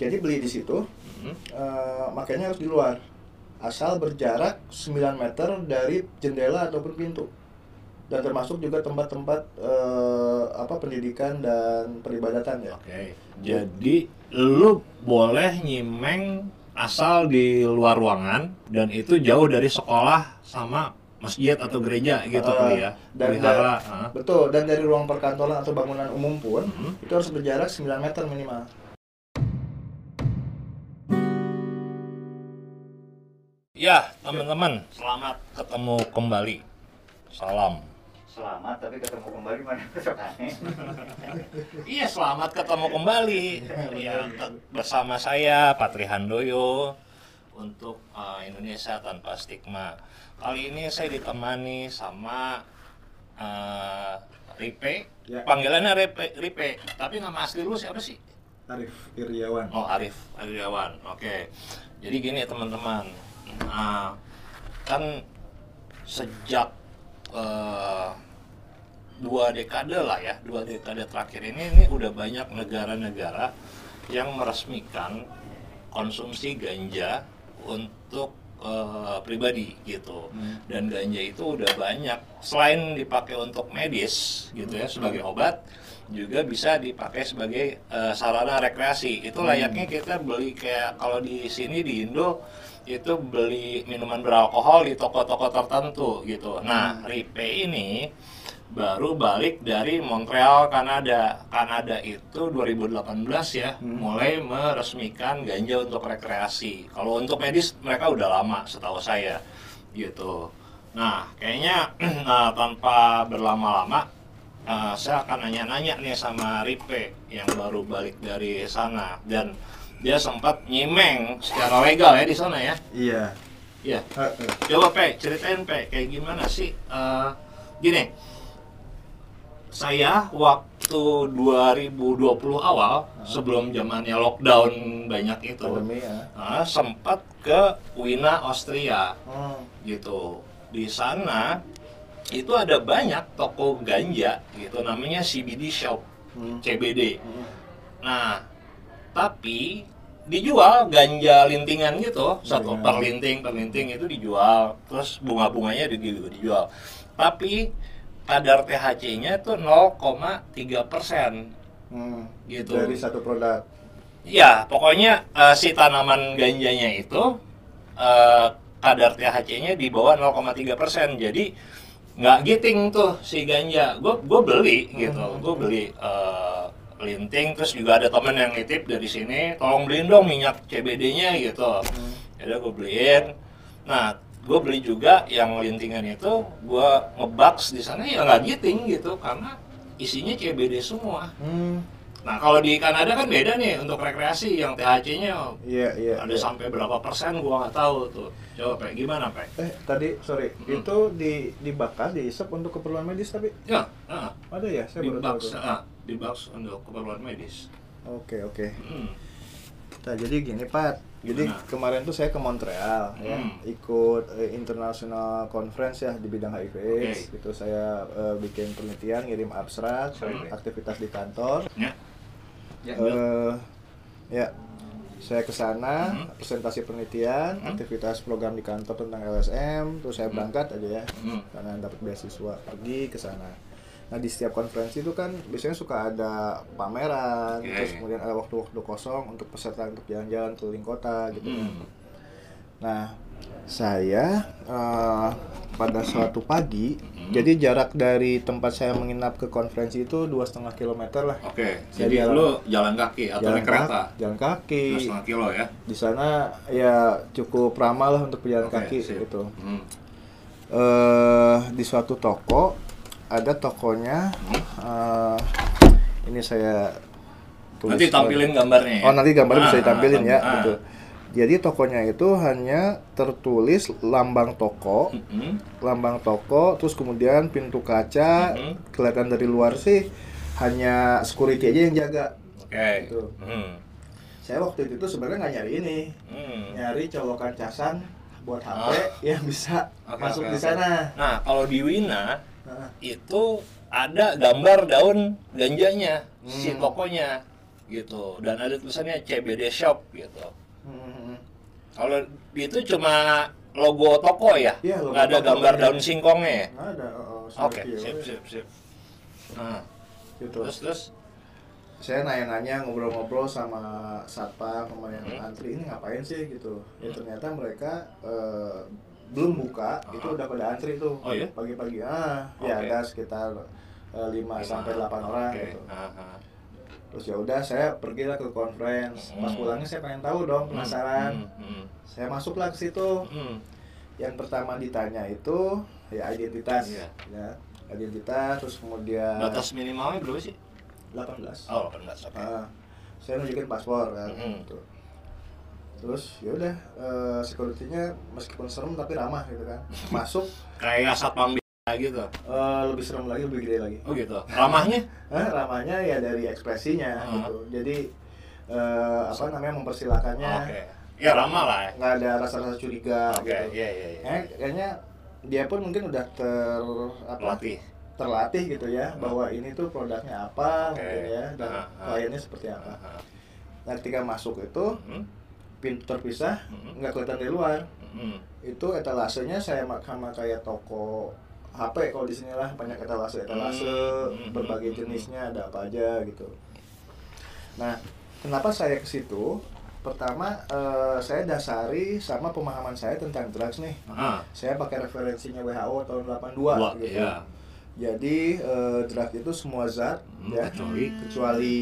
jadi beli di situ, Hmm. eh, makanya harus di luar. Asal berjarak 9 meter dari jendela ataupun pintu. Dan termasuk juga tempat-tempat eh, apa pendidikan dan peribadatan ya. Oke. Jadi lu boleh nyimeng asal di luar ruangan dan itu jauh dari sekolah sama masjid atau gereja gitu Eh, kali ya. dan, Pelihara, dan- ah. betul dan dari ruang perkantoran atau bangunan umum pun Hmm. itu harus berjarak 9 meter minimal. Teman-teman, selamat ketemu kembali. Salam. Selamat, tapi ketemu kembali mana besok aneh. Iya, selamat ketemu kembali. Ya, bersama saya Patri Handoyo untuk uh, Indonesia tanpa stigma. Kali ini saya ditemani sama uh, Ripe. Ya. Panggilannya Ripe, Ripe. Tapi nama asli lu siapa sih? Arif Iriawan. Oh, Arif Aryawan. Oke. Jadi gini teman-teman. Nah, kan sejak eh, dua dekade lah ya, dua dekade terakhir ini ini udah banyak negara-negara yang meresmikan konsumsi ganja untuk eh, pribadi gitu. Hmm. Dan ganja itu udah banyak selain dipakai untuk medis gitu ya sebagai obat juga bisa dipakai sebagai eh, sarana rekreasi. Itu layaknya kita beli kayak kalau di sini di Indo itu beli minuman beralkohol di toko-toko tertentu gitu. Nah, Ripe ini baru balik dari Montreal, Kanada. Kanada itu 2018 ya, Hmm. mulai meresmikan ganja untuk rekreasi. Kalau untuk medis mereka udah lama setahu saya gitu. Nah, kayaknya nah, tanpa berlama-lama eh, saya akan nanya-nanya nih sama Ripe yang baru balik dari sana dan dia sempat nyimeng secara legal ya di sana ya. Iya. Iya. Coba Pe, ceritain Pe, kayak gimana sih? Eh, gini, saya waktu 2020 awal sebelum zamannya lockdown banyak itu, Pandemi ya. ah, sempat ke Wina Austria Oh. gitu. Di sana itu ada banyak toko ganja gitu, namanya CBD shop, Hmm. CBD. Hmm. Nah, tapi dijual ganja lintingan gitu, satu Iya. per linting per linting itu dijual, terus bunga-bunganya juga dijual. Tapi kadar THC-nya itu 0,3 persen. Hmm. Gitu. Dari satu produk. Ya, pokoknya eh, si tanaman ganjanya itu eh, kadar THC-nya di bawah 0,3 persen. Jadi nggak giting tuh si ganja. Gue gue beli gitu, Hmm. gue beli eh, linting. Terus juga ada temen yang nitip dari sini, tolong beliin dong minyak CBD-nya gitu. Hmm. Ya gue beliin. Nah, gue beli juga yang lintingan itu, gue ngebaks di sana ya nggak giting gitu karena isinya CBD semua. Hmm. Nah, kalau di Kanada kan beda nih untuk rekreasi yang THC-nya Iya, iya. ada iya. sampai berapa persen gua nggak tahu tuh. Coba Pak, gimana Pak? Eh, tadi sorry, Hmm. itu di dibakar, diisep untuk keperluan medis tapi Ya, ah, ada ya? Saya baru tahu. box, tuh. ah, di box untuk keperluan medis. Oke, oke. Hmm. Nah, jadi gini, Pat. Jadi Gimana? kemarin tuh saya ke Montreal ya, Hmm. ikut eh, international conference ya di bidang HIV. Oke. Gitu saya eh, bikin penelitian, ngirim abstrak, Hmm. aktivitas di kantor. Ya. Ya, Eh, ya, saya ke sana, Hmm. presentasi penelitian, Hmm. aktivitas program di kantor tentang LSM, terus saya Hmm. berangkat aja ya, Hmm. karena dapat beasiswa pergi ke sana. Nah di setiap konferensi itu kan biasanya suka ada pameran, Oke. terus kemudian ada waktu-waktu kosong untuk peserta untuk jalan-jalan keliling kota gitu. Hmm. Nah saya eh, pada suatu pagi, Hmm. jadi jarak dari tempat saya menginap ke konferensi itu dua setengah kilometer lah. Oke, Saya jadi jalan- lu jalan kaki atau naik kereta? kaki, jalan kaki. Dua setengah kilo ya? Di sana ya cukup ramah lah untuk pejalan Oke, kaki sip. gitu. Hmm. eh di suatu toko ada tokonya eh, ini saya Nanti tampilin gambarnya ya? oh nanti gambarnya bisa Ah, ditampilin ya ah. gitu jadi tokonya itu hanya tertulis lambang toko Hmm. lambang toko terus kemudian pintu kaca Mhm. kelihatan dari luar sih hanya security aja yang jaga Oke. Gitu. Hmm. saya waktu itu sebenarnya nggak nyari ini Hmm. nyari colokan casan buat HP Ah. yang bisa Oke, masuk oke, di sana Nah, kalau di Wina Nah, itu ada gambar daun ganjanya si Hmm. tokonya gitu dan ada tulisannya CBD shop gitu Hmm. Kalau itu cuma logo toko ya Iya, logo nggak ada toko, gambar daun singkongnya ya Nggak ada. oh, oke seperti sip itu. sip sip nah Gitu. terus terus saya nanya-nanya ngobrol-ngobrol sama satpam sama yang Hmm. antri ini ngapain sih gitu ya Hmm. ternyata mereka eh, belum buka itu Ah. udah pada antri tuh Oh, iya? pagi-pagi ah ya Oke. ada sekitar eh, 5 sampai 8 orang Oke. gitu Ah, ah. Terus ya udah saya pergilah ke conference pas Hmm. pulangnya saya pengen tahu dong penasaran Hmm, hmm, saya masuklah ke situ hmm. yang pertama ditanya itu ya identitas Iya. ya identitas terus kemudian batas minimalnya berapa sih 18 oh 18 oke Ah, saya nunjukin paspor kan Mhm. gitu. terus ya udah eh, security-nya meskipun serem tapi ramah gitu kan masuk kayak satpam biasa gitu? Eh, lebih serem lagi lebih gede lagi. Oh gitu? Ramahnya? Hah, ramahnya ya dari ekspresinya Ah. gitu. Jadi eh, apa namanya mempersilakannya oke. Ya ramah lah. Ya nggak ada rasa-rasa curiga oke gitu. iya iya iya. Eh, kayaknya dia pun mungkin udah ter apa pelatih terlatih gitu ya Hmm. bahwa ini tuh produknya apa Oke. mungkin ya dan Ah, ah. kliennya seperti apa. Ah, ah. nah ketika masuk itu Hmm, pintu terpisah hmm, nggak kelihatan dari luar. Hmm. itu etalasenya saya ma- sama kayak toko HP kalau di sini lah banyak etalase etalase Hmm. berbagai jenisnya ada apa aja gitu. Nah kenapa saya ke situ? Pertama eh, saya dasari sama pemahaman saya tentang drugs nih. Ah, saya pakai referensinya WHO tahun 82 dua, gitu. iya. jadi eh, drug itu semua zat Hmm, ya. kecuali kecuali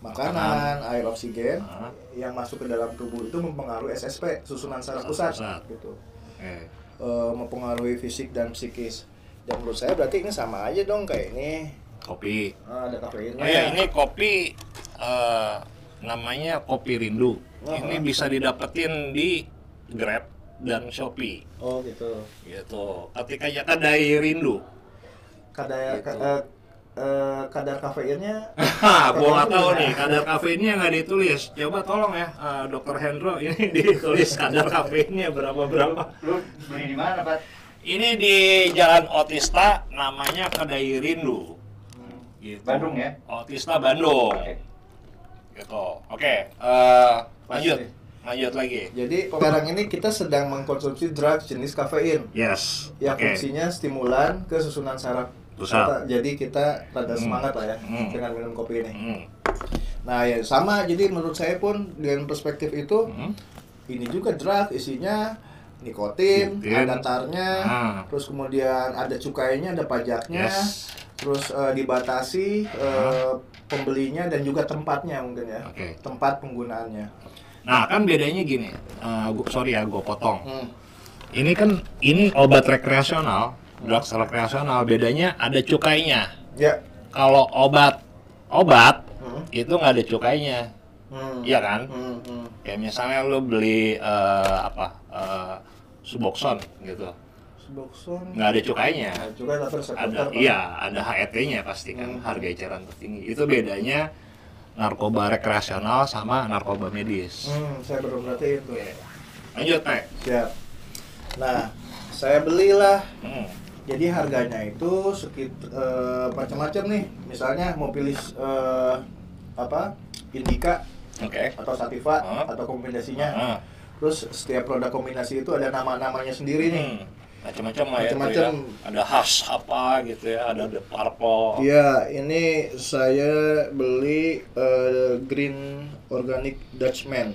makanan, air oksigen Ah, yang masuk ke dalam tubuh itu mempengaruhi SSP susunan saraf pusat Pusat. gitu. Eh. Eh, mempengaruhi fisik dan psikis dan menurut saya berarti ini sama aja dong kayak ini kopi Ah, ada kafeinnya Oh ya, ini kopi eh, namanya kopi rindu. Oh. Ini bisa didapetin di Grab dan Shopee. oh gitu Gitu. Ketika aja kedai rindu. kadar Gitu. eh, eh, kadar kafeinnya Hah, gua nggak tahu nih kadar kafeinnya nggak ditulis. Coba tolong ya, eh, Dokter Hendro ini ditulis kadar kafeinnya berapa berapa. Lu beli di mana, Pak? Ini di Jalan Otista, namanya kedai rindu. Gitu. Bandung ya? Otista Bandung. Oke. Gitu. Oke, eh, lanjut. Pasti. Lanjut lagi. jadi sekarang ini kita sedang mengkonsumsi drugs jenis kafein Yes. yang Oke. fungsinya stimulan ke susunan saraf jadi kita rada Hmm. semangat lah ya Hmm. dengan minum kopi ini Hmm. nah ya sama jadi menurut saya pun dengan perspektif itu Hmm. ini juga drug isinya nikotin, Nikotin. ada tarnya, Ah. terus kemudian ada cukainya, ada pajaknya, Yes. terus eh, dibatasi eh, pembelinya dan juga tempatnya mungkin ya, Oke. tempat penggunaannya. Nah, kan bedanya gini. Eh, gua, sorry ya, gue potong. Hmm. Ini kan ini obat rekreasional, drugs rekreasional. Bedanya ada cukainya. Ya. Kalau obat obat Hmm. itu nggak ada cukainya, Hmm. iya kan? Hmm, hmm. Kayak misalnya lo beli eh, apa eh, Suboxone gitu, Suboxone. nggak ada cukainya. Nah, juga tapi ada iya ada HET-nya pasti kan Hmm. harga eceran tertinggi itu bedanya narkoba rekreasional sama narkoba medis Hmm, saya baru perhatiin tuh. lanjut Pak Siap. Nah, saya belilah hmm. Jadi harganya itu sekitar macam-macam nih. Misalnya mau pilih eh, apa? Indica oke atau Sativa Ah. atau kombinasinya. Ah. Terus setiap produk kombinasi itu ada nama-namanya sendiri nih. Hmm. macam-macam lah ya Macam-macam. ya. ada hash apa gitu ya ada the purple Iya, ini saya beli eh, Green Organic Dutchman.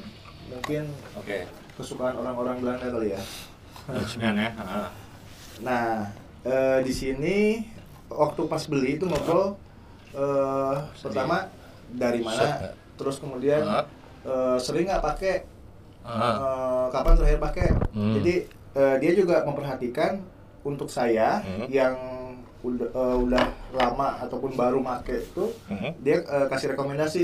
Mungkin oke kesukaan orang-orang Belanda kali ya. Dutchman ya Ah. Nah, eh, di sini waktu pas beli itu ngobrol eh, pertama dari mana, terus kemudian eh, sering nggak pakai, Ah. eh, kapan terakhir pakai. Hmm. Jadi eh, dia juga memperhatikan untuk saya Hmm. yang udah eh, udah lama ataupun baru pakai itu, Mhm. dia eh, kasih rekomendasi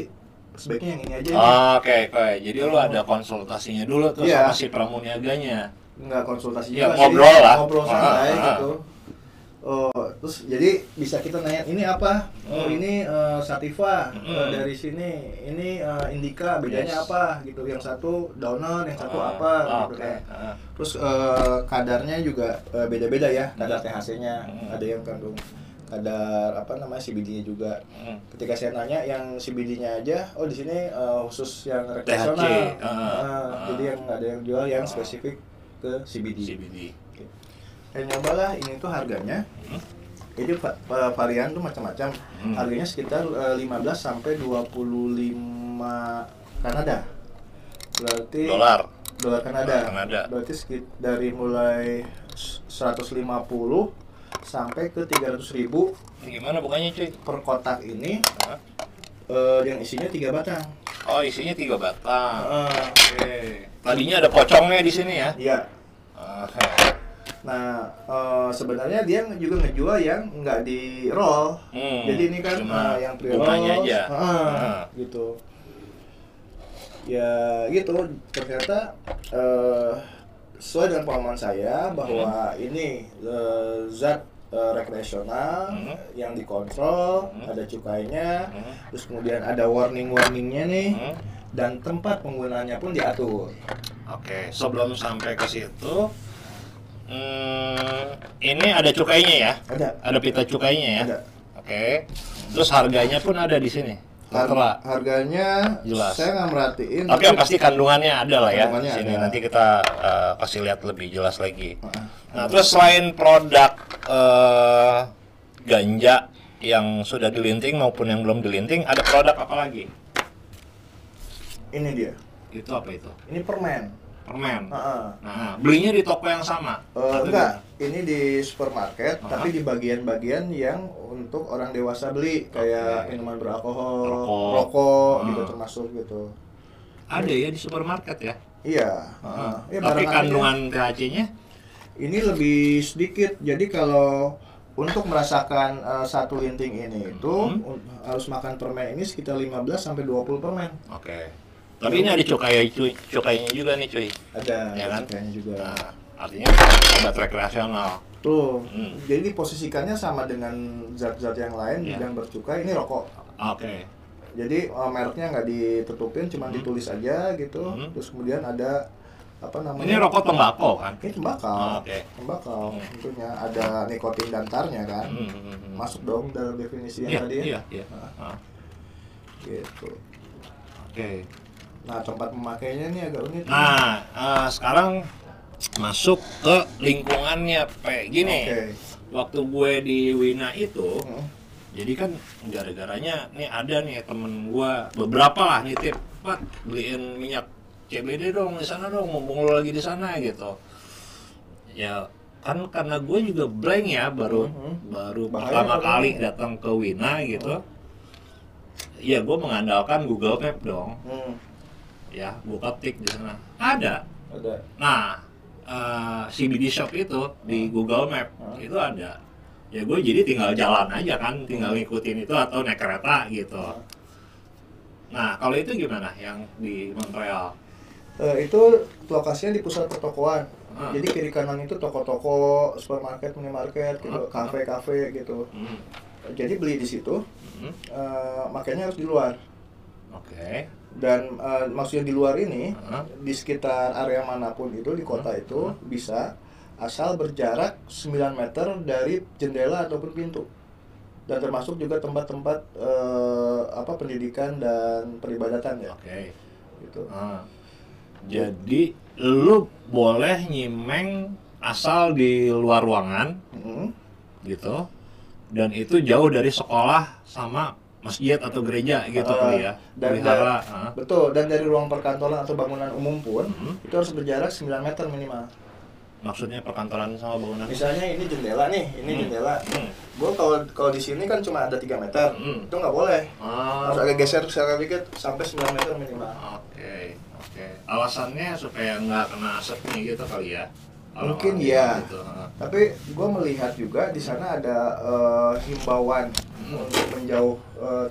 sebaiknya yang ini aja. Ah, Oke, oke. Jadi lu ada konsultasinya dulu tuh Iya. sama si pramuniaganya. nggak konsultasi Ya, juga ngobrol sih, lah. ngobrol Ah, santai ah. gitu oh terus jadi bisa kita nanya ini apa oh Hmm. ini eh, sativa eh, Hmm. dari sini ini eh, indica bedanya Yes. apa gitu yang satu downer yang satu Ah, apa gitu Oke. kan Ah. terus eh, kadarnya juga eh, beda-beda ya kadar THC-nya Hmm. ada yang kandung kadar apa namanya CBD-nya juga. Hmm. Ketika saya nanya yang CBD-nya aja, oh di sini eh, khusus yang rekreasional. ah, Ah, ah. Jadi yang ada yang jual yang spesifik ke CBD. CBD. Saya nyobalah ini tuh harganya. Hmm. Jadi va- va- varian tuh macam-macam. Hmm. Harganya sekitar eh, 15 sampai 25 Kanada. Berarti Dolar. dolar Kanada. Kanada. Berarti sekit dari mulai 150 sampai ke 300 ribu gimana bukannya cuy? per kotak ini eh, yang isinya tiga batang. Oh isinya tiga batang. Ah, Oke. Tadinya ada pocongnya di sini ya. Iya. Oke. Nah, eh, sebenarnya dia juga ngejual yang nggak di roll. Hmm, Jadi ini kan cuma eh, yang pre bunganya aja. Ah, Ah. gitu. Ya gitu. Ternyata eh, sesuai dengan pemahaman saya bahwa ini eh, zat eh, rekreasional Hmm. yang dikontrol, Hmm. ada cukainya, Hmm. terus kemudian ada warning-warningnya nih, Hmm. dan tempat penggunaannya pun diatur. Oke, sebelum sampai ke situ, hmm, ini ada cukainya ya? Ada. Ada pita cukainya ya? Ada. Oke. Terus harganya pun ada di sini. Har- Tertera. harganya Jelas. saya nggak merhatiin. Tapi yang pasti kandungannya ada lah ya. Di Kandungannya sini ada. nanti kita eh, kasih lihat lebih jelas lagi. Heeh. Nah, terus selain produk eh, ganja yang sudah dilinting maupun yang belum dilinting, ada produk apa lagi? ini dia. Itu apa itu? Ini permen. Permen. Heeh. Nah, belinya di toko yang sama? Atau enggak, ini di supermarket, Aha. tapi di bagian-bagian yang untuk orang dewasa beli, kayak Oke. minuman beralkohol, Rokok. rokok, Ah. gitu termasuk gitu. Ada ya di supermarket ya? Iya. Heeh. heeh. Ya, Tapi kandungan THC-nya? ini lebih sedikit. Jadi kalau untuk merasakan eh, satu linting ini itu Hmm. harus makan permen ini sekitar 15 sampai 20 permen. Oke. Tapi ini ada cukai cuy, cukainya juga nih cuy. Ada Ya kan? kayaknya juga. Nah, artinya obat rekreasional. Tuh. Hmm. Jadi posisikannya sama dengan zat-zat yang lain Iya. yang bercukai ini rokok. Oke. Jadi uh, mereknya nggak ditutupin, cuma Hmm. ditulis aja gitu. Hmm. Terus kemudian ada apa namanya? Ini rokok tembakau kan? Ini tembakau. Oh, oke. Tembakau. Hmm. Tentunya ada nikotin dan tarnya kan. Hmm, hmm, hmm. Masuk dong dalam definisi Iya, yang tadi. ya? iya, iya. Nah, Ah, gitu. Oke. Nah, tempat memakainya ini agak unik. Nah, eh, sekarang masuk ke lingkungannya kayak gini. Oke. Waktu gue di Wina itu, Hmm. jadi kan gara-garanya nih ada nih temen gue beberapa lah nitip, Pak beliin minyak CBD dong di sana dong, mumpung lo lagi di sana gitu. Ya kan karena gue juga blank ya baru Mhm. baru Bahaya pertama kalau kali datang ke Wina gitu. Ya gue mengandalkan Google Map dong. Hmm. Ya, gue ketik di sana. Ada. Ada. Nah, eh, CBD shop itu di Google Map Hmm. itu ada. Ya gue jadi tinggal jalan aja kan, tinggal ngikutin itu atau naik kereta gitu. Hmm. Nah, kalau itu gimana yang di Montreal? Eh, itu lokasinya di pusat pertokoan. Jadi kiri kanan itu toko-toko, supermarket, minimarket, gitu, kafe-kafe gitu. Hmm. Jadi beli di situ, hmm, eh, makanya harus di luar. Oke. Dan eh, maksudnya di luar ini, Ah. di sekitar area mana pun itu di kota Hmm. itu bisa asal berjarak 9 meter dari jendela ataupun pintu. Dan termasuk juga tempat-tempat eh, apa pendidikan dan peribadatan ya, Oke. gitu. Ah. Jadi lu boleh nyimeng asal di luar ruangan Mm. gitu dan itu jauh dari sekolah sama masjid atau gereja gitu Ah, kali ya dan- pelihara ah. Betul, dan dari ruang perkantoran atau bangunan umum pun Hmm. itu harus berjarak 9 meter minimal. maksudnya perkantoran sama bangunan Misalnya ini jendela nih, ini Hmm. jendela. Hmm. Gua kalau kalau di sini kan cuma ada 3 meter. Hmm. Itu nggak boleh. Ah, Harus agak geser geser dikit sampai 9 meter minimal. oke oke alasannya supaya nggak kena asapnya gitu kali ya Mungkin orang iya. gitu. Tapi gue melihat juga di sana ada eh, himbauan Hmm. untuk menjauh eh,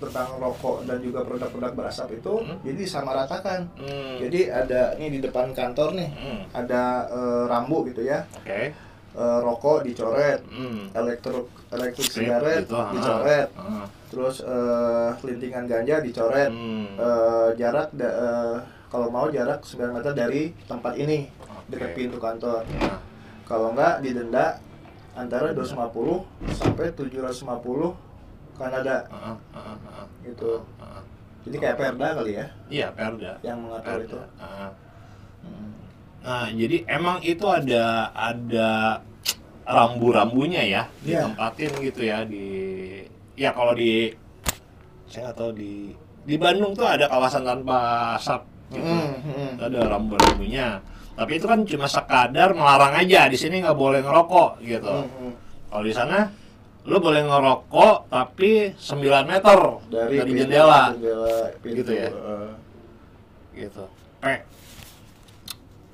tentang rokok dan juga produk-produk berasap itu, Hmm. jadi disamaratakan. Hmm. Jadi ada nih di depan kantor nih, Hmm. ada eh, rambu gitu ya, oke Eh, rokok dicoret, Hmm. elektrik Strip sigaret gitu, dicoret, Ah. terus eh, lintingan ganja dicoret, Hmm. Eh, jarak da- kalau mau jarak 9 meter dari tempat ini. Dekat pintu kantor. Nah, Kalau enggak didenda antara 250 sampai 750 Kanada Heeh, heeh, heeh. gitu. Heeh. Jadi kayak Perda kali ya Iya, Perda. yang mengatur itu. Perda. Heeh. Hmm. Nah, jadi emang itu ada ada rambu-rambunya ya Iya. ditempatin gitu ya di ya kalau di saya nggak tahu di di Bandung tuh ada kawasan tanpa asap gitu. Hmm, hmm. Itu ada rambu-rambunya. Tapi itu kan cuma sekadar melarang aja di sini nggak boleh ngerokok gitu. Hmm, hmm. Kalau di sana lu boleh ngerokok tapi 9 meter dari, pintu- jendela jendela pintu, Gitu ya? eh. gitu.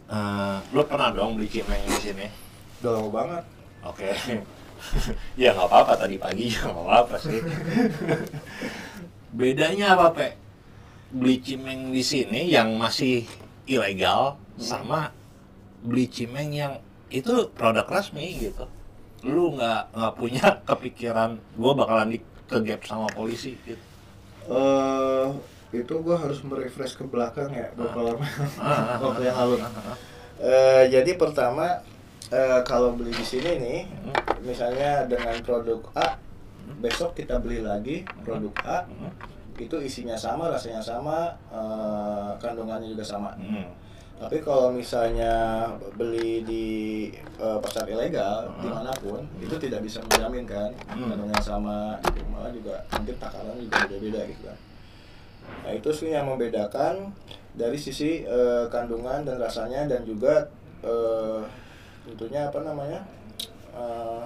Eh, lu pernah dong beli cimeng di sini? udah lama banget. Oke. ya nggak apa-apa tadi pagi ya nggak apa-apa sih. Bedanya apa, Pe? Beli cimeng di sini yang masih ilegal sama beli cimeng yang itu produk resmi gitu. Lu nggak nggak punya kepikiran gua bakalan dikegap sama polisi gitu. eh itu gua harus merefresh ke belakang ya beberapa lama Ah, ah, waktu yang ah, lalu. ah, ah. Eh, jadi pertama eh, kalau beli di sini nih, Hmm. misalnya dengan produk A, besok kita beli lagi produk A, Hmm. itu isinya sama, rasanya sama, eh, kandungannya juga sama. Hmm. Tapi kalau misalnya beli di eh, pasar ilegal Hmm. di mana pun, itu tidak bisa menjamin kan Hmm. kandungannya sama, gitu. malah juga mungkin takaran juga beda-beda gitu kan. Nah itu sih yang membedakan dari sisi eh, kandungan dan rasanya dan juga eh, tentunya apa namanya eh,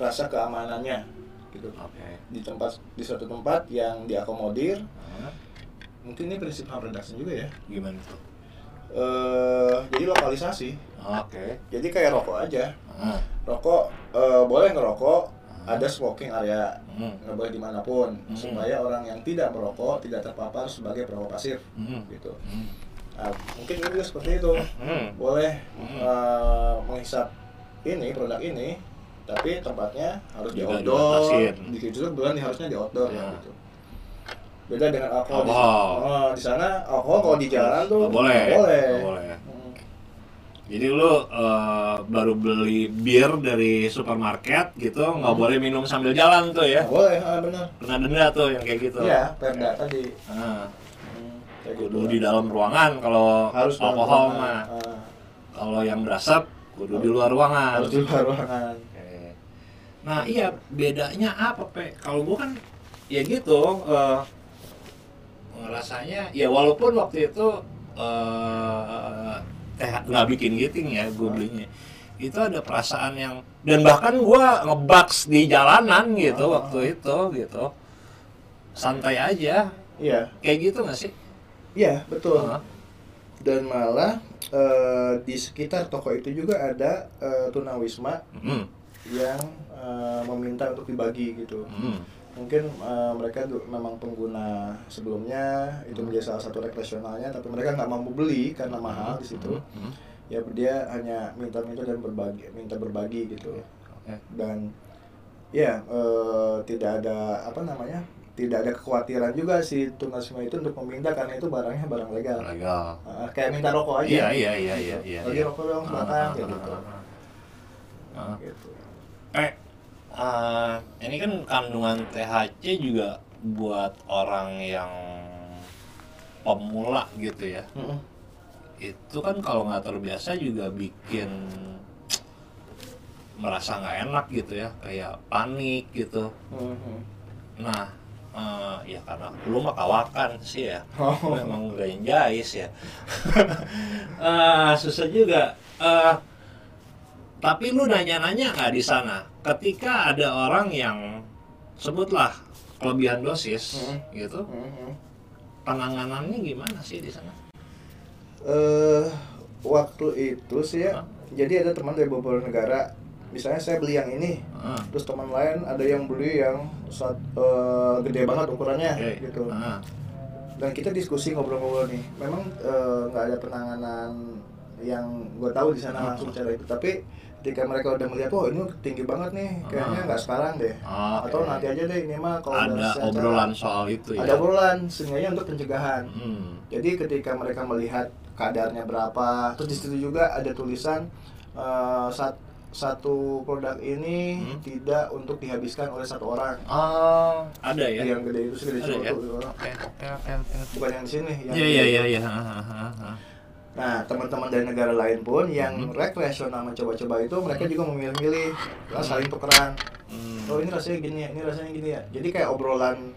rasa keamanannya gitu Oke. di tempat di suatu tempat yang diakomodir Ah, mungkin ini prinsip harm reduction juga ya Gimana tuh? Eh jadi lokalisasi Oke. jadi kayak rokok aja Ah, rokok eh, boleh ngerokok ada smoking area hmm. nggak boleh di mana pun Hmm. supaya orang yang tidak merokok tidak terpapar sebagai perokok pasif Hmm. gitu Hmm. Nah, mungkin juga seperti itu Hmm. boleh Hmm. eh, menghisap ini produk ini tapi tempatnya harus di outdoor di situ kebetulan harusnya di outdoor Ya. gitu beda dengan alkohol di, oh, di sana alkohol kalau di jalan tuh Nggak boleh. boleh, Nggak boleh. Hmm. Jadi lu eh, baru beli bir dari supermarket gitu, nggak boleh minum sambil jalan tuh ya? Nggak boleh ah, benar Kena denda tuh yang kayak gitu. iya perda tadi Ah, Hmm, kudu gitu. di dalam ruangan kalau harus alkohol mah. Ah, Kalau yang berasap kudu di luar ruangan. harus di luar ruangan. Nah iya bedanya apa pe? Kalau gua kan ya gitu eh, ngerasanya ya walaupun waktu itu eh teh nggak bikin giting ya gue belinya itu ada perasaan yang dan bahkan gua ngebaks di jalanan gitu Oh. waktu itu gitu santai aja iya kayak gitu nggak sih? iya betul Hah? dan malah eh, di sekitar toko itu juga ada eh, tunawisma Hmm. yang eh, meminta untuk dibagi gitu Hmm. Mungkin eh, mereka memang pengguna sebelumnya itu menjadi salah satu rekreasionalnya tapi mereka nggak mampu beli karena mahal di situ Hmm. ya dia hanya minta-minta dan berbagi minta berbagi gitu Oke. dan ya eh, tidak ada apa namanya tidak ada kekhawatiran juga si tunawisma itu untuk meminta karena itu barangnya barang legal Legal. Eh, kayak minta rokok Iya aja iya iya iya iya. lagi iya. rokok dong sebatang ah, kayak ah, gitu gitu Eh, eh, ini kan kandungan THC juga buat orang yang pemula gitu ya. Mm-mm. Itu kan kalau nggak terbiasa juga bikin merasa nggak enak gitu ya, kayak panik gitu. Mhm. Nah, eh, ya karena lu mah kawakan sih ya, Oh. Lu emang gak jais ya. Eh, susah juga. Eh, tapi lu nanya-nanya nggak di sana? Ketika ada orang yang sebutlah kelebihan dosis Hmm. gitu, Mhm. penanganannya gimana sih di sana? eh waktu itu sih ya Hah? jadi ada teman dari beberapa negara misalnya saya beli yang ini Ah, terus teman lain ada yang beli yang saat, eh, gede banget ukurannya oke. gitu Ah, dan kita diskusi ngobrol-ngobrol nih memang eh, nggak ada penanganan yang gue tahu di sana Hmm. langsung cara itu tapi ketika mereka udah melihat oh ini tinggi banget nih kayaknya Hmm. nggak sekarang deh oke. atau nanti aja deh ini mah kalau ada obrolan soal itu ya. ada obrolan seenggaknya untuk pencegahan Hmm. jadi ketika mereka melihat kadarnya berapa, terus di situ juga ada tulisan eh, saat satu produk ini Hmm. tidak untuk dihabiskan oleh satu orang. Oh, ada ya? Yang gede itu segede Ada ya? suatu. Oke, oke, oke, oke. Bukan yang di sini. yang Iya, iya, iya, iya. Nah, teman-teman dari negara lain pun yang Hmm. rekreasional mencoba-coba itu mereka juga memilih-milih, lah saling tukeran. Hmm. Oh ini rasanya gini ya, ini rasanya gini ya. Jadi kayak obrolan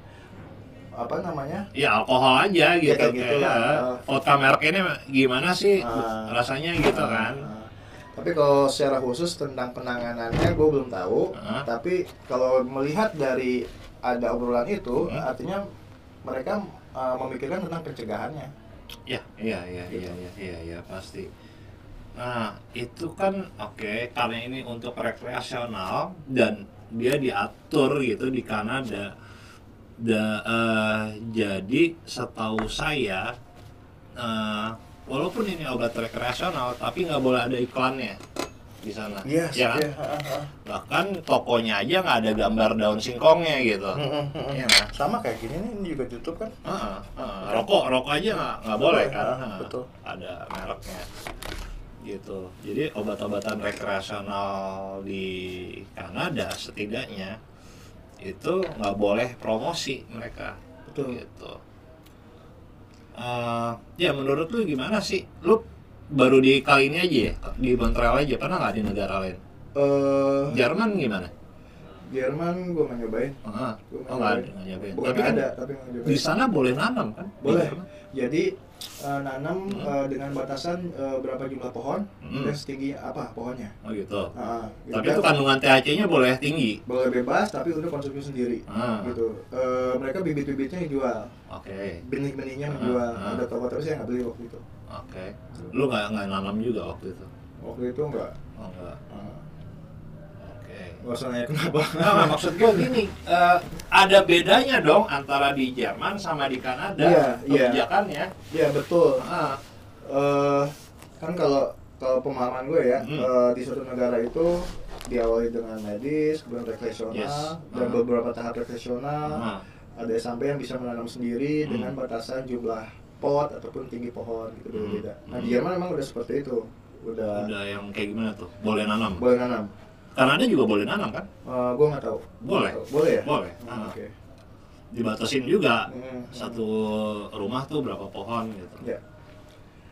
apa namanya? Ya alkohol aja gitu kayak gitu kayak, lah. vodka merek ini gimana sih Ah. rasanya gitu kan Nah, tapi kalau secara khusus tentang penanganannya gue belum tahu. Ah. Tapi kalau melihat dari ada obrolan itu, Hmm. artinya mereka uh, memikirkan tentang pencegahannya. Ya iya iya iya iya iya iya pasti. Nah itu kan oke karena ini untuk rekreasional dan dia diatur gitu di Kanada. Da, eh, jadi setahu saya eh, walaupun ini obat rekreasional tapi nggak boleh ada iklannya di sana Yes, ya kan? iya, ah, ah. bahkan tokonya aja nggak ada gambar daun singkongnya gitu Hmm, hmm. Iya kan? Sama kayak gini nih, ini juga tutup kan? Ah, ah, rokok rokok aja nggak nggak boleh kan Ah, Ah, betul. ada mereknya gitu jadi obat-obatan rekreasional di Kanada setidaknya itu nggak boleh promosi mereka Betul. gitu Eh, ya menurut lu gimana sih lu baru di kali ini aja ya di Montreal aja pernah nggak di negara lain Eh, Jerman gimana Jerman gue mau nyobain. Ah, Gua oh nggak ada nyobain. nggak nyobain. Bukan tapi kan ada, tapi mau nyobain. di sana boleh nanam kan Boleh. Jadi eh, nanam Hmm. eh, dengan batasan eh, berapa jumlah pohon Hmm. dan setinggi apa pohonnya. oh gitu Ah, gitu Tapi itu kandungan THC-nya boleh tinggi. boleh bebas tapi untuk konsumsi sendiri. Ah. Gitu. Eh, mereka bibit-bibitnya yang jual, Oke, benih-benihnya yang jual. ah. Ada toko tapi saya nggak beli waktu itu. oke. Lu nggak nggak nanam juga waktu itu? Waktu itu enggak. Oh enggak. Ah. Nggak usah nanya kenapa. Nah, maksud gue gini, eh, ada bedanya dong antara di Jerman sama di Kanada Iya, iya. kebijakannya. Iya betul. Ah, eh kan kalau kalau pemahaman gue ya Hmm. eh, di suatu negara itu diawali dengan medis, kemudian rekreasional Yes. dan beberapa tahap rekreasional. ah, Ada sampai yang bisa menanam sendiri Hmm. dengan batasan jumlah pot ataupun tinggi pohon gitu Hmm. beda. Nah Hmm. di Jerman memang udah seperti itu, udah, udah yang kayak gimana tuh? Boleh nanam? boleh nanam. Kanada juga boleh nanam kan? Eh, gue nggak tahu. Boleh. Tahu. Boleh ya? Boleh. Hmm, Ah. Oke. Dibatasin juga. Hmm. Satu rumah tuh berapa pohon gitu. Ya.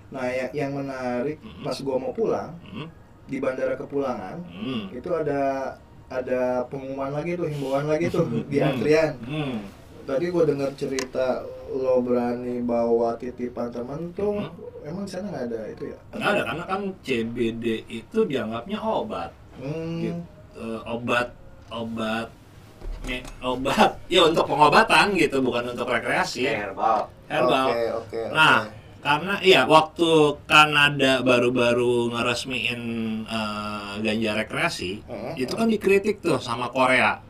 Nah yang, yang menarik Hmm. pas gue mau pulang Hmm. di bandara kepulangan Hmm. itu ada ada pengumuman lagi tuh himbauan lagi tuh di Hmm. antrian Hmm. tadi gue dengar cerita lo berani bawa titipan temen tuh Hmm. emang di sana nggak ada itu ya Nggak ada karena kan CBD itu dianggapnya obat. Hmm. Gitu. Eh, obat obat me- obat ya untuk pengobatan gitu bukan untuk rekreasi Kayak herbal. herbal oke oke nah karena iya waktu Kanada baru-baru ngeresmiin eh, ganja rekreasi Heeh, itu kan dikritik tuh sama Korea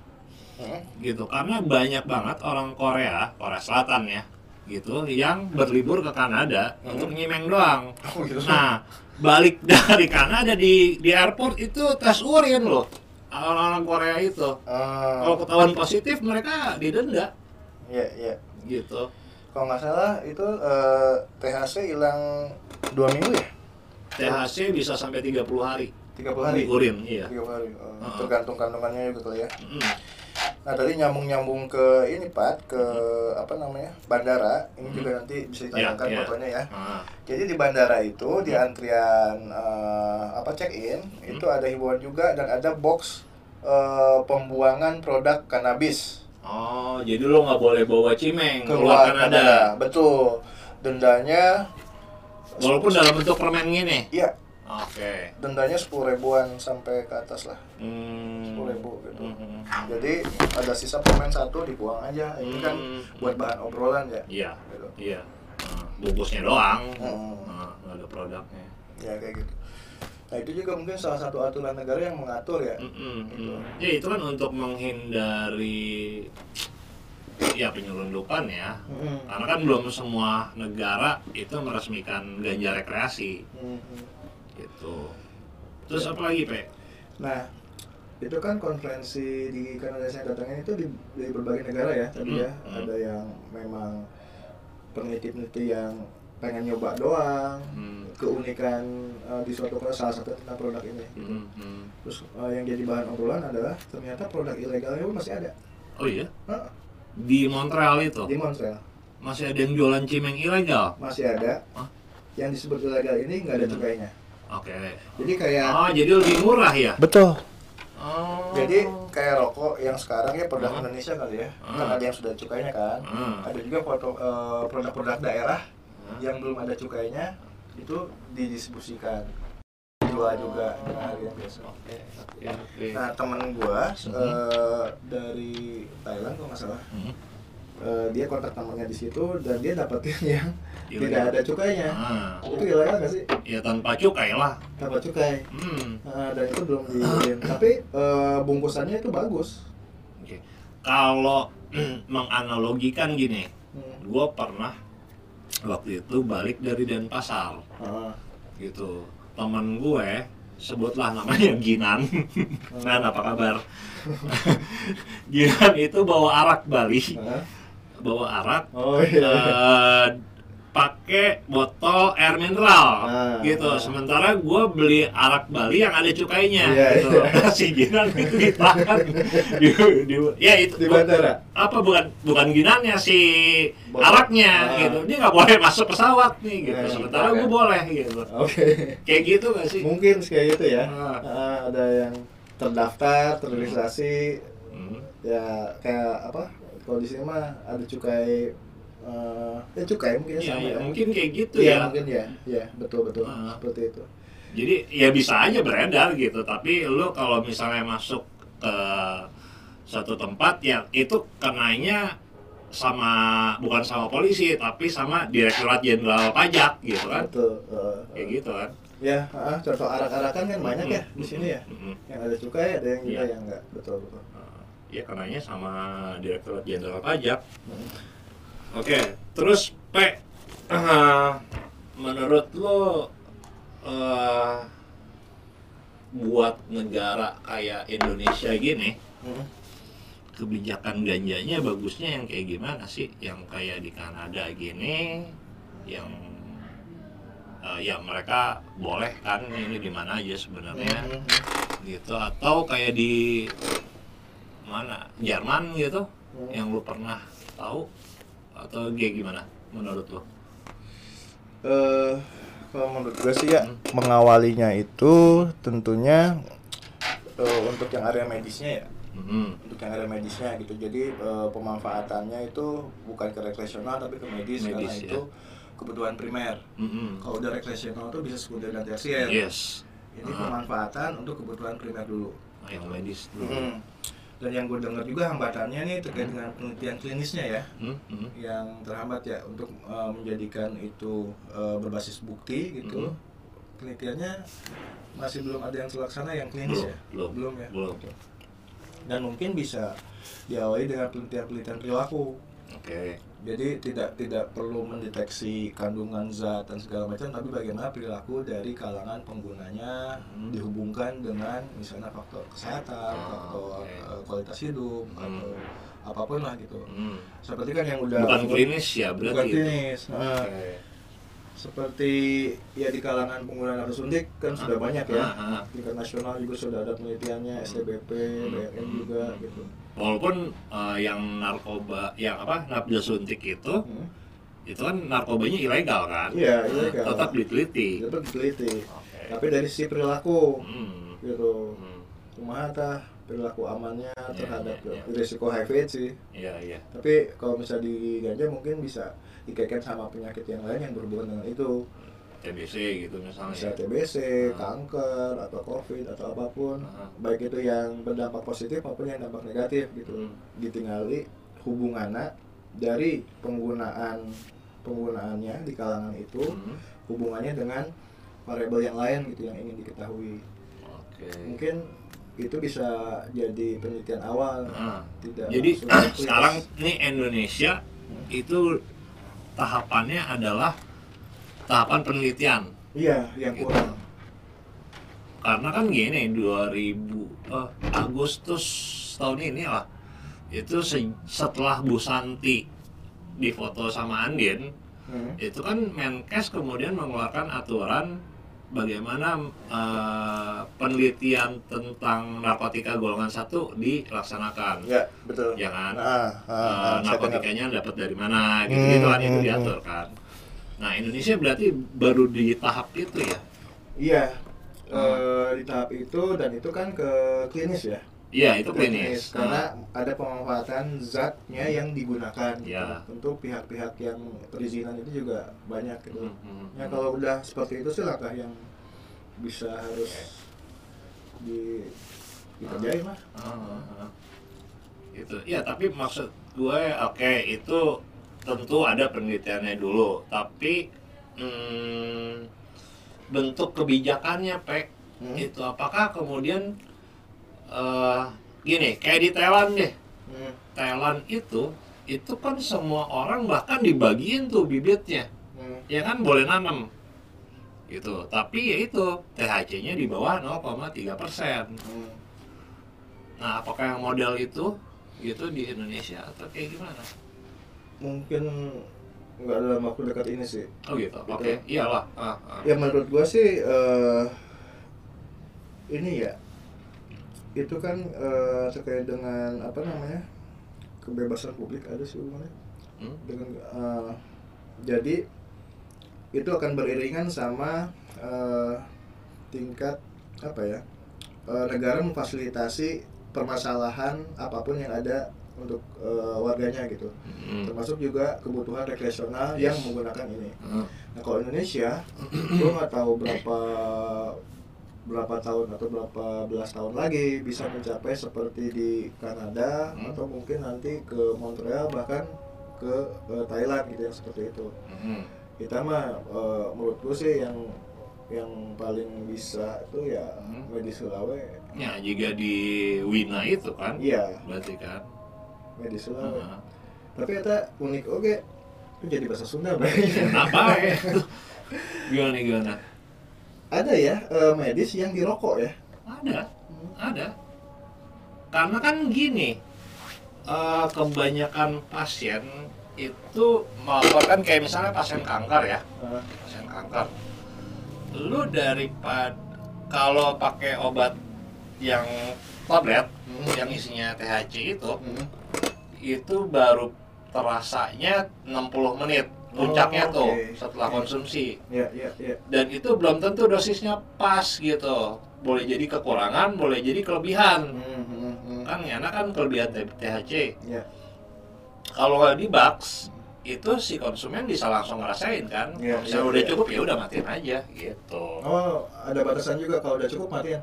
heeh. gitu karena banyak banget orang Korea Korea Selatan ya gitu yang berlibur ke Kanada Hmm. untuk nyimeng doang Oh, gitu. Nah, balik dari Kanada di di airport itu tes urin loh. Orang-orang Korea itu. Ah, Kalau ketahuan positif mereka didenda iya iya gitu. kalau nggak salah itu eh, THC hilang dua minggu ya THC bisa sampai 30 hari. 30 hari urin, iya. 30 hari Oh, Heeh. tergantung kandungannya juga kali ya Mm. Nah tadi nyambung-nyambung ke ini Pak, ke apa namanya bandara. Ini juga nanti bisa ditayangkan Iya, iya. fotonya ya. Ah, Jadi di bandara itu di antrian eh, apa check in itu ada himbauan juga dan ada box eh, pembuangan produk kanabis Oh, jadi lo nggak boleh bawa cimeng keluar keluar Kanada. Betul. Dendanya Walaupun dalam bentuk permen gini. Iya, Oke. dendanya sepuluh ribuan sampai ke atas lah. Hmm. Sepuluh ribu gitu. Hmm. Jadi ada sisa permen satu dibuang aja. Ini kan Hmm. buat bahan obrolan ya. Iya, Gitu. iya. Bungkusnya doang. Hmm. Ada produknya. Ya kayak gitu. Nah itu juga mungkin salah satu aturan negara yang mengatur ya. Mm-mm, Gitu. Ya itu kan untuk menghindari ya penyelundupan ya. Mm-mm. Karena kan belum semua negara itu meresmikan ganja rekreasi Mm-mm. Gitu. Terus apa lagi, Pe? Nah itu kan konferensi di Kanada saya datangin itu di, di berbagai negara ya tadi ya. Hmm. Ada yang memang peneliti-peneliti yang pengen nyoba doang. Hmm. keunikan eh, di suatu kota salah satu tentang produk ini. Hmm, hmm. Terus eh, yang jadi bahan obrolan adalah ternyata produk ilegalnya pun masih ada Oh iya, Hah, di Montreal itu di Montreal. masih ada yang jualan cimeng ilegal. Masih ada. Hah? Yang disebut ilegal ini nggak ada Hmm. cukainya. Oke. Jadi kayak Oh, jadi lebih murah ya? betul. Oh. Jadi kayak rokok yang sekarang ya produk Hmm. Indonesia kali ya. Hmm. Kan ada yang sudah cukainya kan. Hmm. Ada juga foto eh, produk-produk daerah Hmm. yang belum ada cukainya itu didistribusikan jual juga dengan harga yang biasa. Oke, oke, oke. Nah temen gua Mhm. eh, dari Thailand kalau nggak salah, Hmm. Eh, dia kontak nomornya di situ dan dia dapetin yang tidak ada cukainya. Ah, Itu ilegal nggak sih? ya tanpa cukai lah. Tanpa cukai. Hmm. Nah, dan itu belum dikirim. Tapi eh, bungkusannya itu bagus. Oke. Kalau menganalogikan gini, Hmm. gue pernah waktu itu balik dari Denpasar Ah, gitu. Temen gue sebutlah namanya Ginan. Nan apa kabar? Ginan itu bawa arak Bali, ah. Bawa arak Oh iya. eh, pakai botol air mineral Ah. gitu. Sementara gue beli arak Bali yang ada cukainya Iya, gitu. iya. si Ginan itu ditahan di, di- ya itu di bandara. apa bukan bukan ginannya si Botol. araknya Ah. gitu dia nggak boleh masuk pesawat nih gitu Nah, sementara gitu, gue boleh gitu Oke. kayak gitu gak sih Mungkin kayak gitu ya. Ah. Ah, ada yang terdaftar, terregistrasi, Hmm. ya kayak apa? Kalau di sini mah ada cukai eh ya cukai mungkin Iya, sama iya, ya. mungkin kayak gitu Iya, ya mungkin ya. Iya, betul betul. Ah. Seperti itu. jadi ya bisa aja beredar gitu tapi lu kalau misalnya masuk ke satu tempat ya itu kenanya sama bukan sama polisi tapi sama direktorat jenderal pajak gitu kan Betul. eh, kayak eh. gitu kan Ya, ah, contoh arak-arakan kan banyak ya di sini ya. Mm-mm. Yang ada cukai, ada yang juga Iya. yang enggak. Betul betul. Uh, ya kenanya sama direktorat jenderal pajak Hmm. Oke, terus P, eh, menurut lo eh, buat negara kayak Indonesia gini, Hmm. kebijakan ganjanya bagusnya yang kayak gimana sih? Yang kayak di Kanada gini, yang eh, ya mereka boleh kan ini di mana aja sebenarnya, Hmm. gitu? Atau kayak di mana Jerman gitu, Hmm. yang lu pernah tahu atau kayak gimana menurut lo? Eh, kalau menurut gue sih ya Hmm. mengawalinya itu tentunya eh, untuk yang area medisnya ya Hmm. untuk yang area medisnya gitu jadi eh, pemanfaatannya itu bukan ke rekreasional tapi ke medis, karena Medis, ya. itu kebutuhan primer Mm-mm. kalau udah rekreasional tuh bisa sekunder dan tersier Yes. ini Ah. pemanfaatan untuk kebutuhan primer dulu Ah, yang medis dulu. Mm. Dan yang gue dengar juga hambatannya nih terkait dengan penelitian klinisnya ya Hmm, hmm. yang terhambat ya untuk uh, menjadikan itu uh, berbasis bukti gitu Mhm. penelitiannya masih belum ada yang terlaksana yang klinis Belum, ya belum, ya belum. dan mungkin bisa diawali dengan penelitian-penelitian perilaku Oke. Jadi tidak tidak perlu mendeteksi kandungan zat dan segala macam tapi bagaimana perilaku dari kalangan penggunanya Hmm. dihubungkan dengan misalnya faktor kesehatan Ah, faktor oke. uh, kualitas hidup Hmm. atau apa pun lah gitu Hmm. seperti kan yang udah Bukan klinis ya bukan berarti. itu? klinis Nah, Oke. seperti ya di kalangan pengguna narkoba suntik kan sudah Ah, banyak ya ah, ah. tingkat nasional juga sudah ada penelitiannya STBP, Hmm. BNN juga gitu Walaupun eh, yang narkoba, yang apa, nafsu suntik itu, Hmm. itu kan narkobanya ilegal kan? Iya, ilegal. Tetap diteliti. itu diteliti Oke. tapi dari sisi perilaku Hmm. gitu Hmm. kumaha tah perilaku amannya terhadap iya, iya. risiko HIV sih Iya, iya. tapi kalau misalnya di ganja mungkin bisa dikaitkan sama penyakit yang lain yang berhubungan dengan itu TBC gitu misalnya. bisa TBC, Ah. kanker atau COVID atau apa pun Ah. baik itu yang berdampak positif maupun yang dampak negatif gitu Hmm. ditinggali hubungannya dari penggunaan penggunaannya di kalangan itu Hmm. hubungannya dengan variabel yang lain gitu yang ingin diketahui Oke. mungkin itu bisa jadi penelitian awal Nah, tidak Jadi sekarang nih Indonesia itu tahapannya adalah tahapan penelitian iya yang Gitu. kurang karena kan gini 2000 eh, Agustus tahun ini lah itu se- setelah Bu Santi difoto sama Andin Hmm. itu kan Menkes kemudian mengeluarkan aturan bagaimana eh, penelitian tentang narkotika golongan satu dilaksanakan Ya, betul. ya kan Ah, ah, dengar. narkotikanya dapat dari mana gitu gitu kan Hmm, itu hmm, diatur kan nah Indonesia berarti baru di tahap itu ya Iya. Ah. eh, di tahap itu dan itu kan ke klinis ya. iya itu Ke klinis karena ada pemanfaatan zatnya yang digugakan. gitu. Ya. Tentu pihak-pihak yang perizinan itu juga banyak gitu. Hmm, hmm, Ya hmm. kalau udah seperti itu sih langkah yang bisa harus di dikerjain lah. Ah, ah. itu ya tapi maksud gue oke itu tentu ada penelitiannya dulu tapi hmm, bentuk kebijakannya pek Hmm. itu apakah kemudian eh, gini kayak di Thailand deh Hmm. Thailand itu itu kan semua orang bahkan dibagiin tuh bibitnya Hmm. ya kan boleh nanam gitu tapi ya itu THC-nya di bawah 0,3 persen Hmm. Nah, apakah yang model itu gitu di Indonesia atau kayak gimana? Mungkin nggak dalam waktu dekat ini sih. Oh gitu. Gitu. Oke, iyalah. Ah, ah. Ya menurut gua sih eh, ini ya itu kan eh, terkait dengan apa namanya kebebasan publik ada sih hubungannya Hmm? dengan eh, jadi itu akan beriringan sama eh, tingkat apa ya eh, negara memfasilitasi permasalahan apa pun yang ada untuk eh, warganya gitu Hmm. termasuk juga kebutuhan rekreasional Yes. yang menggunakan ini Ah, Nah kalau Indonesia, gue nggak tahu berapa berapa tahun atau berapa belas tahun lagi bisa mencapai seperti di Kanada Hmm. atau mungkin nanti ke Montreal bahkan ke eh, Thailand gitu yang seperti itu. hmm. Kita mah eh, menurut gue sih yang yang paling bisa tuh ya Hmm. medis Sulawe. Ya, jika di Wina itu kan, Iya, berarti kan. Medis Sulawe. Ah. Tapi kata unik oke. Itu jadi bahasa Sunda. Apa ya? Gimana gimana? Ada ya eh, medis yang dirokok ya. Ada, ada. Karena kan gini, eh, kebanyakan pasien itu melaporkan kayak misalnya pasien kanker ya, pasien kanker lu daripada kalau pakai obat yang tablet Hmm. yang isinya THC itu hmm. itu baru terasanya 60 menit puncaknya Oh, tuh oke. setelah Oke. konsumsi Ya, ya, ya. dan itu belum tentu dosisnya pas gitu boleh jadi kekurangan boleh jadi kelebihan Hmm, hmm, kan enak kan kelebihan THC Ya. kalau di box itu si konsumen bisa langsung ngerasain kan Iya, kalau misalnya iya, udah iya. cukup ya udah matiin aja gitu Oh, ada batasan juga kalau udah cukup matiin.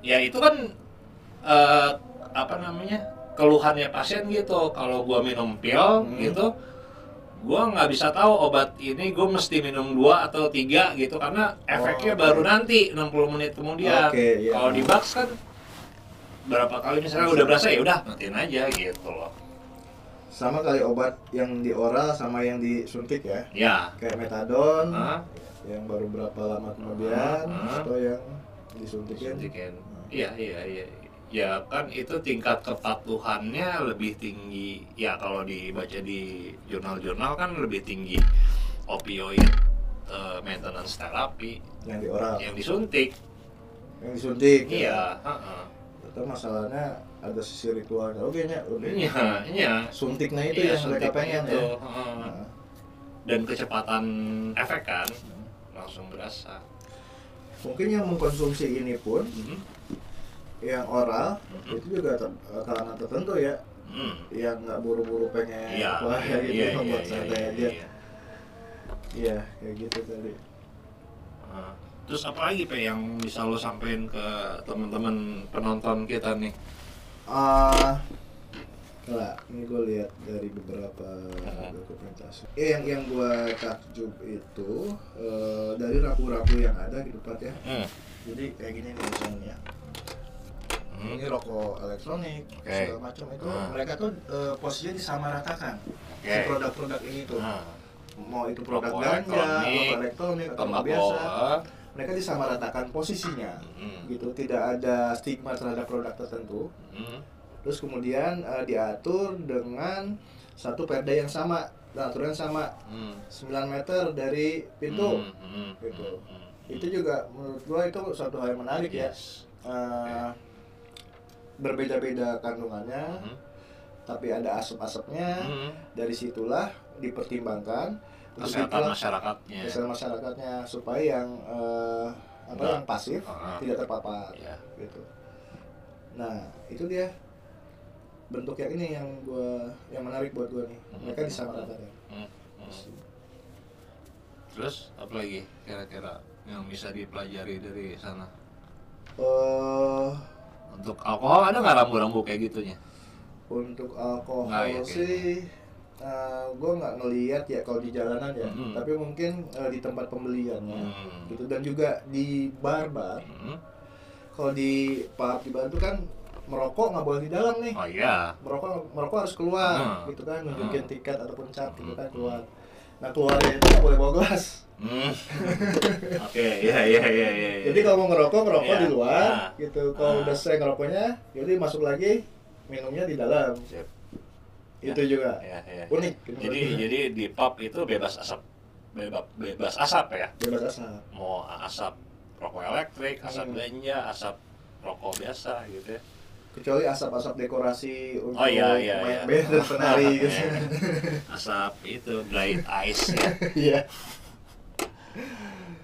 ya itu kan eh, apa namanya keluhannya pasien gitu kalau gua minum pil Hmm. gitu gua nggak bisa tahu obat ini gua mesti minum dua atau tiga gitu karena efeknya oke. baru nanti 60 menit kemudian Oke, iya. kalau di box kan berapa kali misalnya udah berasa ya udah matiin aja gitu loh Sama kali obat yang di oral sama yang disuntik ya. ya Kayak metadon Hah? yang baru berapa lama kemudian Hah? atau yang disuntikin. suntikin iya iya iya ya kan itu tingkat kepatuhannya lebih tinggi ya kalau dibaca di jurnal-jurnal kan lebih tinggi opioid eh, maintenance terapi yang di oral. yang disuntik Yang disuntik. iya heeh. Itu masalahnya ada sisi ritualnya. Oke nya, udah. iya iya Suntiknya itu Iya, yang mereka pengen itu, ya. heeh. Nah, dan kecepatan efek kan langsung berasa mungkin yang mengkonsumsi ini pun Mhm. Yang oral Mhm. itu juga ter- kalangan tertentu ya Hmm. yang nggak buru-buru pengen iya wah ya gitu iya, iya, buat iya, santai iya, aja iya. iya kayak gitu tadi Nah, Terus apa lagi Pe yang bisa lo sampein ke teman-teman penonton kita nih? ah Lah, ini gue lihat dari beberapa dokumentasi. Eh, yang yang gue takjub itu eh, dari rapu-rapu yang ada gitu Pat ya. Hmm. Jadi kayak gini nih misalnya. Hmm. Ini rokok elektronik Oke. segala macam itu Ah. mereka tuh eh, posisinya disamaratakan si Oke. produk-produk ini tuh. Nah, Mau itu produk Rokok ganja, elektronik, rokok elektronik atau rokok biasa, mereka disamaratakan posisinya. Hmm. Gitu, tidak ada stigma terhadap produk tertentu. Hmm. Terus kemudian eh, diatur dengan satu perda yang sama dan aturan sama Hmm. 9 meter dari pintu Hmm, hmm, gitu. hmm, hmm. itu juga menurut gua itu suatu hal yang menarik ya Yes. Eh, berbeda-beda kandungannya Hmm. tapi ada asap-asapnya Hmm. dari situlah dipertimbangkan untuk Kesehatan masyarakatnya. kesehatan masyarakatnya supaya yang eh, apa Nah. yang pasif Ah. tidak terpapar Ya. gitu nah itu dia bentuk yang ini yang gua yang menarik buat gua nih mereka disamaratakan Hmm. Hmm. Terus apa lagi kira-kira yang bisa dipelajari dari sana? eh Untuk alkohol ada nggak rambu-rambu kayak gitunya? untuk alkohol Nggak ya, sih eh, gua nggak ngelihat ya kalau di jalanan ya Mhm. tapi mungkin eh, di tempat pembeliannya Hmm. gitu dan juga di bar-bar Hmm. kalau di pub di bar itu kan merokok nggak boleh di dalam nih Oh iya. merokok merokok harus keluar Hmm. gitu kan nunjukin Hmm. tiket ataupun cap gitu kan keluar nah keluarnya itu nggak boleh bawa gelas Hmm. Oke, iya iya iya iya. iya. jadi kalau mau ngerokok ngerokok Iya. di luar Ah. gitu kalau Ah. udah selesai ngerokoknya jadi masuk lagi minumnya di dalam Sip. itu juga Ya, ya, Unik, ya. gitu. Jadi jadi di pub itu bebas asap. Bebas bebas asap ya. bebas asap Mau asap rokok elektrik, asap Hmm. ganja, asap rokok biasa gitu ya. kecuali asap-asap dekorasi untuk Oh, iya, iya, main iya. band dan penari gitu Iya. Asap itu dried ice ya. iya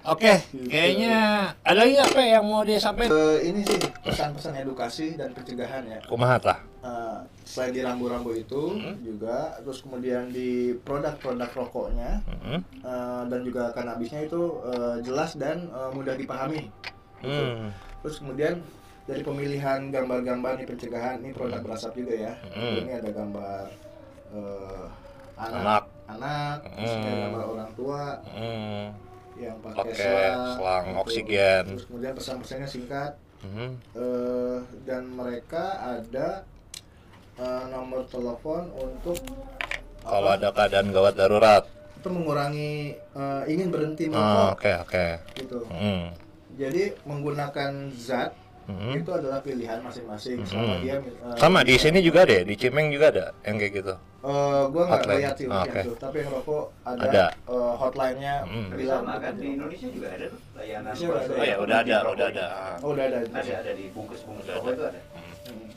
Oke, Gitu. kayaknya ada lagi apa yang mau disampaikan? Eh, ini sih pesan-pesan edukasi dan pencegahan ya Kumaha tah? Eh, selain di rambu-rambu itu Hmm. juga terus kemudian di produk-produk rokoknya Hmm. eh, dan juga kanabisnya itu eh, jelas dan eh, mudah dipahami Hmm. terus kemudian dari pemilihan gambar-gambar nih pencegahan ini produk berasap juga ya Hmm. ini ada gambar eh, Anak. anak anak terus ada Hmm. gambar orang tua Hmm. Yang pakai Pakai selang, selang gitu. oksigen. terus kemudian pesan-pesannya singkat Hmm. eh, dan mereka ada eh, nomor telepon untuk Kalau apa, ada keadaan gawat darurat. itu mengurangi eh, ingin berhenti Oh, merokok Oke oke. gitu Hmm. jadi menggunakan zat Hmm. itu adalah pilihan masing-masing Hmm. sama dia eh, Sama di sini juga deh, di Cimeng juga ada yang kayak gitu. eh, gua nggak lihat sih Ah, waktu oke. itu tapi yang rokok ada, Ada. eh, hotline-nya Hmm. Sama kan di. Indonesia juga ada tuh layanan ada. Oh ya udah ada, udah ada. oh udah ada Ada ada di bungkus-bungkus Udah rokok ada. itu ada. Hmm.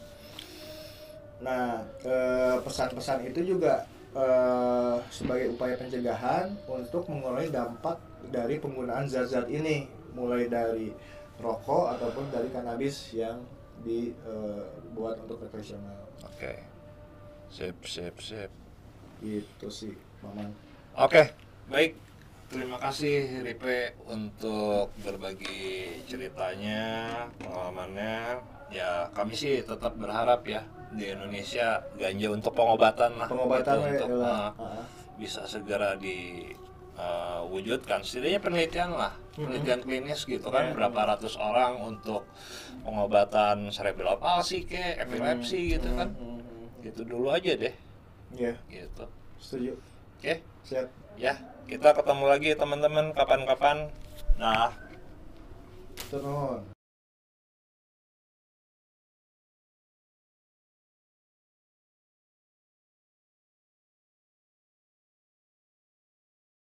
Nah, eh, pesan-pesan itu juga eh, sebagai upaya pencegahan untuk mengurangi dampak dari penggunaan zat-zat ini, mulai dari rokok ataupun dari kanabis yang dibuat untuk rekreasional. Oke. Sip sip sip. Gitu sih, Maman. Oke, baik. Terima kasih Ripe untuk berbagi ceritanya, pengalamannya. Ya, kami sih tetap berharap ya di Indonesia ganja untuk pengobatan lah. Pengobatan gitu, untuk adalah uh, bisa segera diwujudkan. Setidaknya penelitian lah, penelitian klinis gitu kan, Ya. berapa ratus orang untuk pengobatan cerebral palsy ke, epilepsi gitu kan. Gitu dulu aja deh, Ya, gitu. setuju. Oke. Siap. Ya, kita ketemu lagi teman-teman kapan-kapan. Nah. Turun.